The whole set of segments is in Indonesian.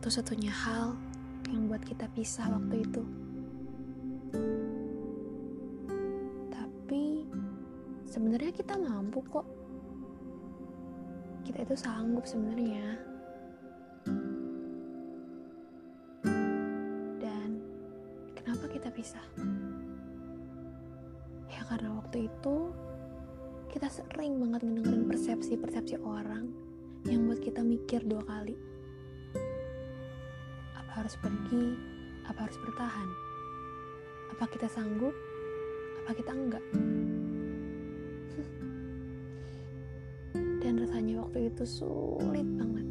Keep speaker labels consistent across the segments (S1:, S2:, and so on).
S1: satu-satunya hal yang buat kita pisah waktu itu. Tapi sebenarnya kita mampu kok. Kita itu sanggup sebenarnya. Dan kenapa kita pisah? Ya karena waktu itu kita sering banget ngedengerin persepsi-persepsi orang yang buat kita mikir dua kali harus pergi, apa harus bertahan? Apa kita sanggup, apa kita enggak? Dan rasanya waktu itu sulit banget.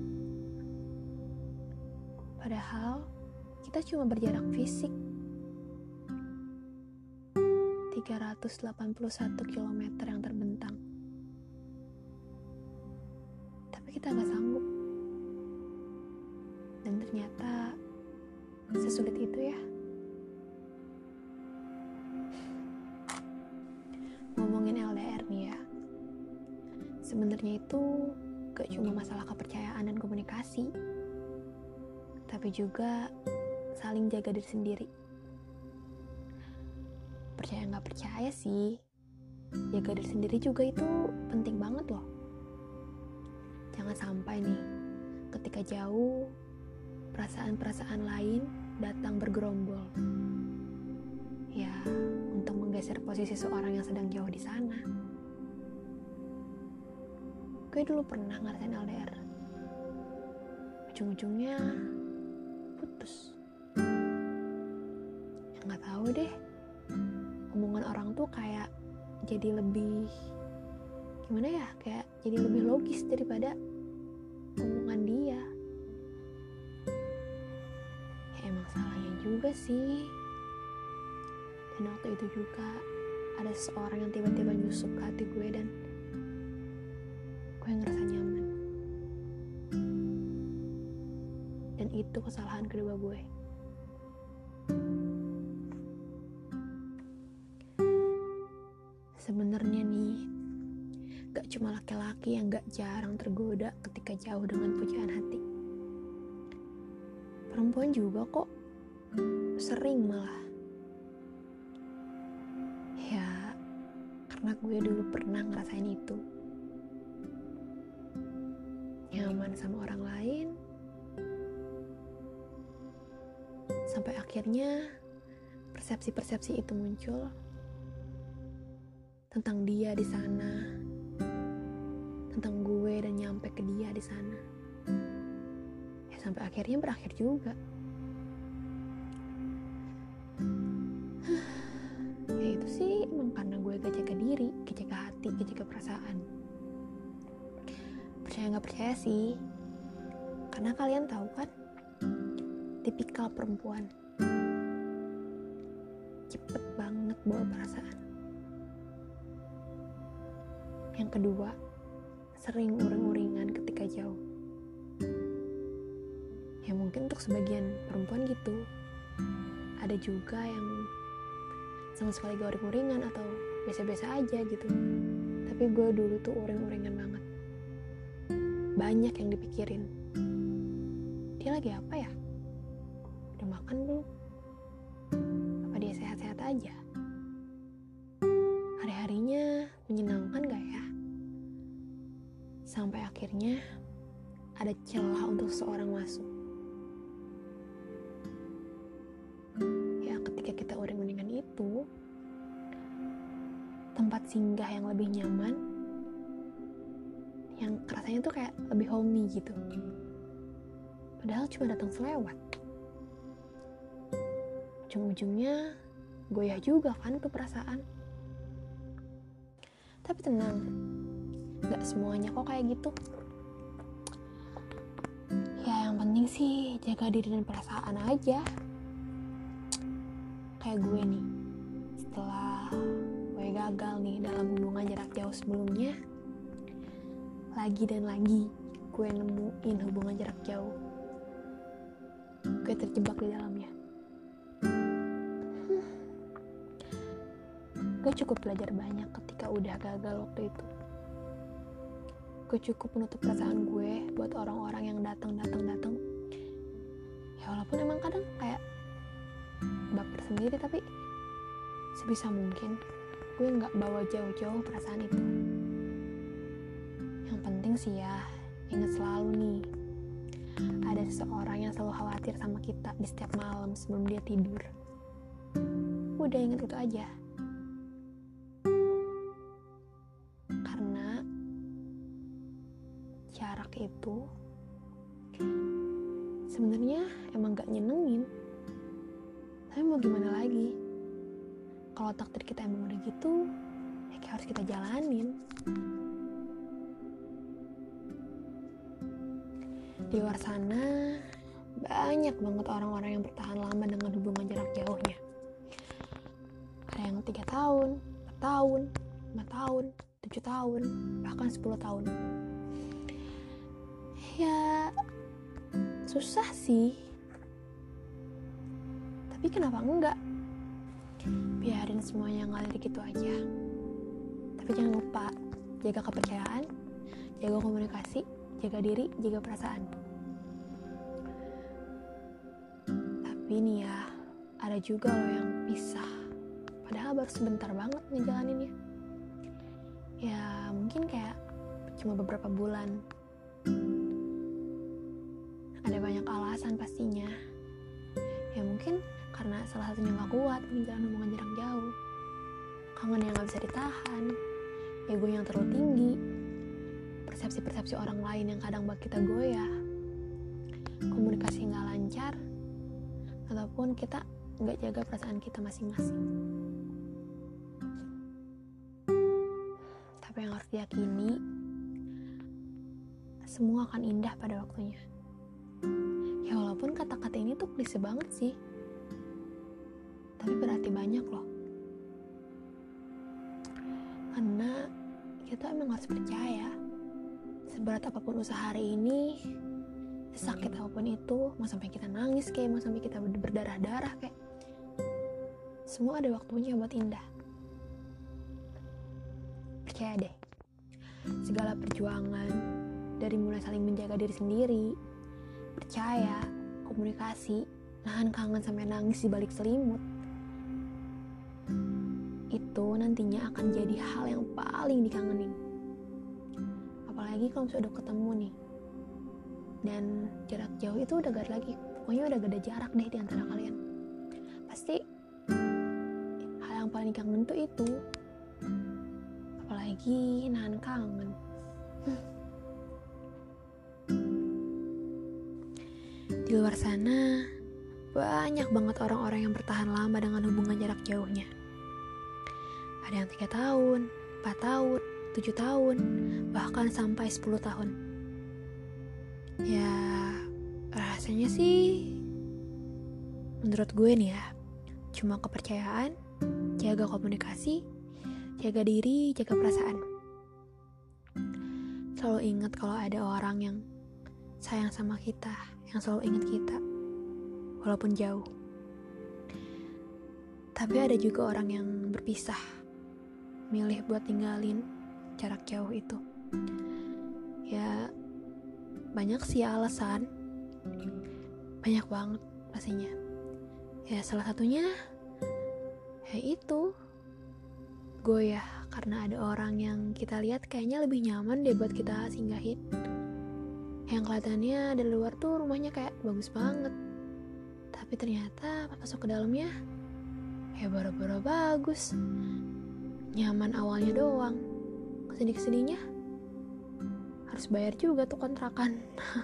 S1: Padahal kita cuma berjarak fisik 381 km yang terbentang. Tapi kita gak sanggup. Sebenarnya itu gak cuma masalah kepercayaan dan komunikasi tapi juga saling jaga diri sendiri percaya nggak percaya sih jaga diri sendiri juga itu penting banget loh jangan sampai nih ketika jauh perasaan-perasaan lain datang bergerombol. Ya, untuk menggeser posisi seorang yang sedang jauh di sana. Gue dulu pernah ngerasain LDR. Ujung-ujungnya putus. Ya nggak tahu deh. Omongan orang tuh kayak jadi lebih gimana ya? Kayak jadi lebih logis daripada omongan dia. juga sih dan waktu itu juga ada seseorang yang tiba-tiba nyusup ke hati gue dan gue ngerasa nyaman. Dan itu kesalahan kedua gue. Sebenarnya nih gak cuma laki-laki yang gak jarang tergoda ketika jauh dengan pujaan hati. Perempuan juga kok sering malah. Ya karena gue dulu pernah ngerasain itu sama orang lain. Sampai akhirnya persepsi-persepsi itu muncul tentang dia di sana tentang gue dan nyampe ke dia di sana. Ya sampai akhirnya berakhir juga. Hati ke perasaan percaya nggak percaya sih. Karena kalian tahu kan tipikal perempuan. Cepet banget bawa perasaan. Yang kedua sering uring-uringan ketika jauh. Ya mungkin untuk sebagian perempuan gitu. Ada juga yang sama sekali gak uring-uringan atau biasa-biasa aja gitu. Tapi gue dulu tuh uring-uringan banget banyak yang dipikirin. Dia lagi apa ya? Udah makan belum? Apa dia sehat-sehat aja? Hari-harinya menyenangkan gak ya? Sampai akhirnya ada celah untuk seorang masuk. Ya ketika kita uring-uringan itu tempat singgah yang lebih nyaman yang rasanya tuh kayak lebih homey gitu. Padahal cuma datang selewat. Ujung-ujungnya goyah juga kan tuh perasaan. Tapi tenang gak semuanya kok kayak gitu. Ya yang penting sih jaga diri dan perasaan aja. Kayak gue nih setelah gagal nih dalam hubungan jarak jauh sebelumnya lagi dan lagi gue nemuin hubungan jarak jauh. Gue terjebak di dalamnya. Gue cukup belajar banyak ketika udah gagal waktu itu. Gue cukup menutup perasaan gue buat orang-orang yang datang datang datang. Walaupun emang kadang kayak baper sendiri tapi sebisa mungkin gue nggak bawa jauh-jauh perasaan itu penting sih ya ingat selalu nih. Ada seseorang yang selalu khawatir sama kita di setiap malam sebelum dia tidur. Udah ingat itu aja. Karena jarak itu sebenarnya emang gak nyenengin. Tapi mau gimana lagi? Kalau takdir kita emang udah gitu ya kayak harus kita jalanin di luar sana banyak banget orang-orang yang bertahan lama dengan hubungan jarak jauhnya. Ada yang tiga tahun, 4 tahun, 5 tahun, 7 tahun, bahkan 10 tahun. Ya susah sih. Tapi kenapa enggak? Biarin semuanya ngalir gitu aja. Tapi jangan lupa jaga kepercayaan jaga komunikasi jaga diri jaga perasaan. Tapi nih ya ada juga loh yang pisah padahal baru sebentar banget ngejalaninnya. Ya mungkin kayak cuma beberapa bulan. Ada banyak alasan pastinya. Ya mungkin karena salah satunya gak kuat menjalani hubungan jarak jauh. Kangen yang gak bisa ditahan. Ego yang terlalu tinggi persepsi-persepsi orang lain yang kadang buat kita goyah. Komunikasi gak lancar ataupun kita gak jaga perasaan kita masing-masing. Tapi yang harus diyakini semua akan indah pada waktunya. Ya walaupun kata-kata ini tuh klise banget sih. Tapi berarti banyak loh. Karena kita emang harus percaya seberat apa pun usaha hari ini sakit apa pun itu mau sampai kita nangis kayak mau sampai kita berdarah-darah kayak semua ada waktunya buat indah. Percaya deh segala perjuangan dari mulai saling menjaga diri sendiri percaya komunikasi nahan kangen sampai nangis di balik selimut itu nantinya akan jadi hal yang paling dikangenin apalagi kalau sudah ketemu nih. Dan jarak jauh itu udah gak lagi. Pokoknya udah gak ada jarak deh di antara kalian. Pasti hal yang paling kangen tuh itu. Apalagi nahan kangen. Di luar sana banyak banget orang-orang yang bertahan lama dengan hubungan jarak jauhnya. Ada yang tiga tahun, 4 tahun, 7 tahun, bahkan sampai 10 tahun. Ya, rasanya sih menurut gue nih ya, cuma kepercayaan, jaga komunikasi, jaga diri, jaga perasaan. Selalu ingat kalau ada orang yang sayang sama kita, yang selalu ingat kita, walaupun jauh. Tapi ada juga orang yang berpisah milih buat tinggalin jarak jauh itu. Ya banyak sih alasan. Banyak banget pastinya. Ya salah satunya ya itu. Gue ya karena ada orang yang kita lihat kayaknya lebih nyaman deh buat kita singgahin. Yang kelihatannya dari luar tuh rumahnya kayak bagus banget. Tapi ternyata pas masuk ke dalamnya ya baru-baru bagus. Nyaman awalnya doang ke sini ke sininya harus bayar juga tuh kontrakan.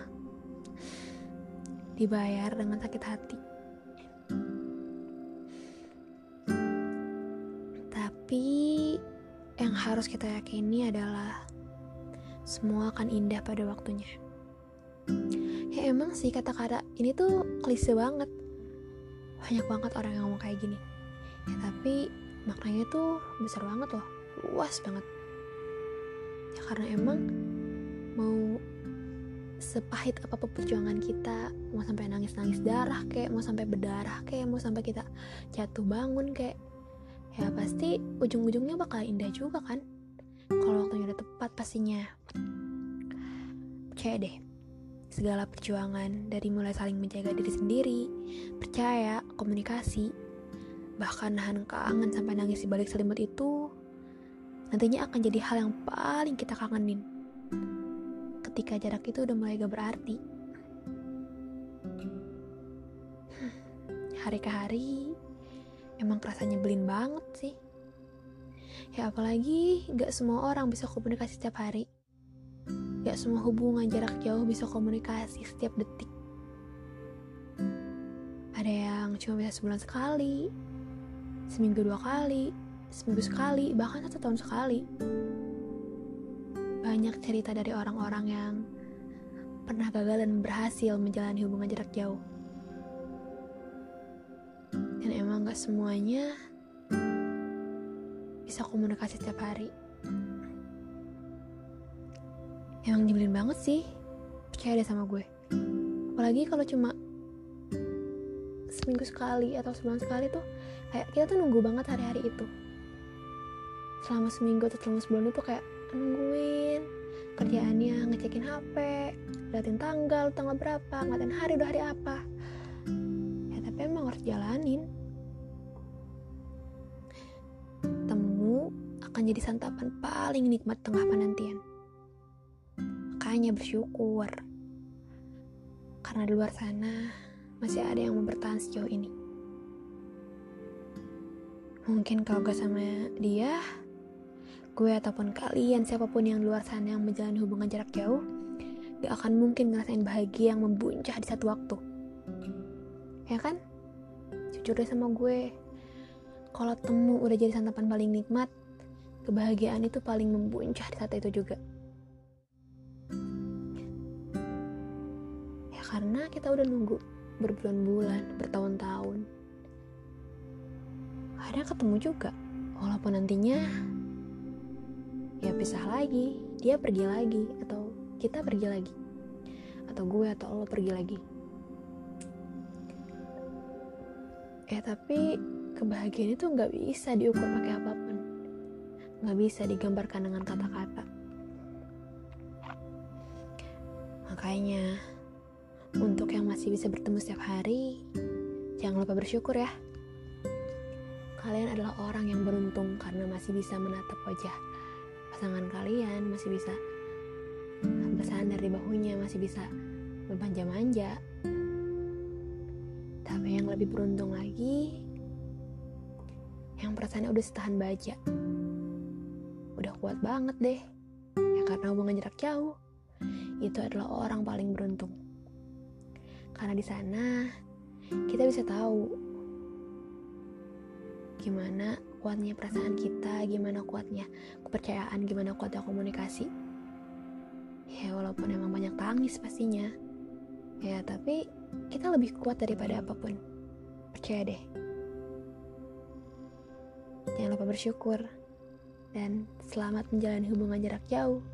S1: Dibayar dengan sakit hati. Tapi yang harus kita yakini adalah semua akan indah pada waktunya. Ya emang sih kata-kata ini tuh klise banget. Banyak banget orang yang ngomong kayak gini. Ya tapi maknanya tuh besar banget loh. Luas banget karena emang mau sepahit apa pun perjuangan kita mau sampai nangis-nangis darah kayak mau sampai berdarah kayak mau sampai kita jatuh bangun kayak ya pasti ujung-ujungnya bakal indah juga kan? Kalau waktunya udah tepat pastinya. Percaya deh segala perjuangan dari mulai saling menjaga diri sendiri, percaya, komunikasi, bahkan nahan kangen sampai nangis di balik selimut itu, nantinya akan jadi hal yang paling kita kangenin. Ketika jarak itu udah mulai gak berarti. Hari ke hari, emang kerasa nyebelin banget sih. Ya apalagi gak semua orang bisa komunikasi setiap hari. Gak semua hubungan jarak jauh bisa komunikasi setiap detik. Ada yang cuma bisa sebulan sekali, seminggu dua kali, seminggu sekali, bahkan satu tahun sekali. Banyak cerita dari orang-orang yang pernah gagal dan berhasil menjalani hubungan jarak jauh. Dan emang gak semuanya bisa komunikasi setiap hari emang nyebelin banget sih percaya deh sama gue apalagi kalau cuma seminggu sekali atau sebulan sekali tuh kayak kita tuh nunggu banget hari-hari itu selama seminggu atau selama sebulan itu kayak nungguin kerjaannya ngecekin HP liatin tanggal tanggal berapa ngatain hari udah hari apa. Ya tapi emang harus jalanin. Temu akan jadi santapan paling nikmat tengah penantian. Makanya bersyukur. Karena di luar sana masih ada yang mau bertahan sejauh ini. Mungkin kalau gak sama dia gue ataupun kalian siapa pun yang luar sana yang menjalani hubungan jarak jauh gak akan mungkin ngerasain bahagia yang membuncah di satu waktu. Ya kan? Jujur deh sama gue kalau temu udah jadi santapan paling nikmat kebahagiaan itu paling membuncah di saat itu juga. Karena kita udah nunggu berbulan-bulan, bertahun-tahun. Ada ketemu juga, walaupun nantinya ya pisah lagi, dia pergi lagi, atau kita pergi lagi, atau gue atau lo pergi lagi. Ya tapi kebahagiaan itu nggak bisa diukur pakai apa pun, nggak bisa digambarkan dengan kata-kata. Makanya untuk yang masih bisa bertemu setiap hari, jangan lupa bersyukur ya. Kalian adalah orang yang beruntung karena masih bisa menatap wajah pasangan kalian, masih bisa bersandar di bahunya, masih bisa bermanja-manja. Tapi yang lebih beruntung lagi, yang perasaannya udah setahan baja. Udah kuat banget deh. Ya karena hubungan jarak jauh, itu adalah orang paling beruntung. Karena di sana kita bisa tahu gimana kuatnya perasaan kita, gimana kuatnya kepercayaan, gimana kuatnya komunikasi. Ya walaupun emang banyak tangis pastinya. Ya tapi kita lebih kuat daripada apa pun. Percaya deh. Jangan lupa bersyukur dan selamat menjalani hubungan jarak jauh.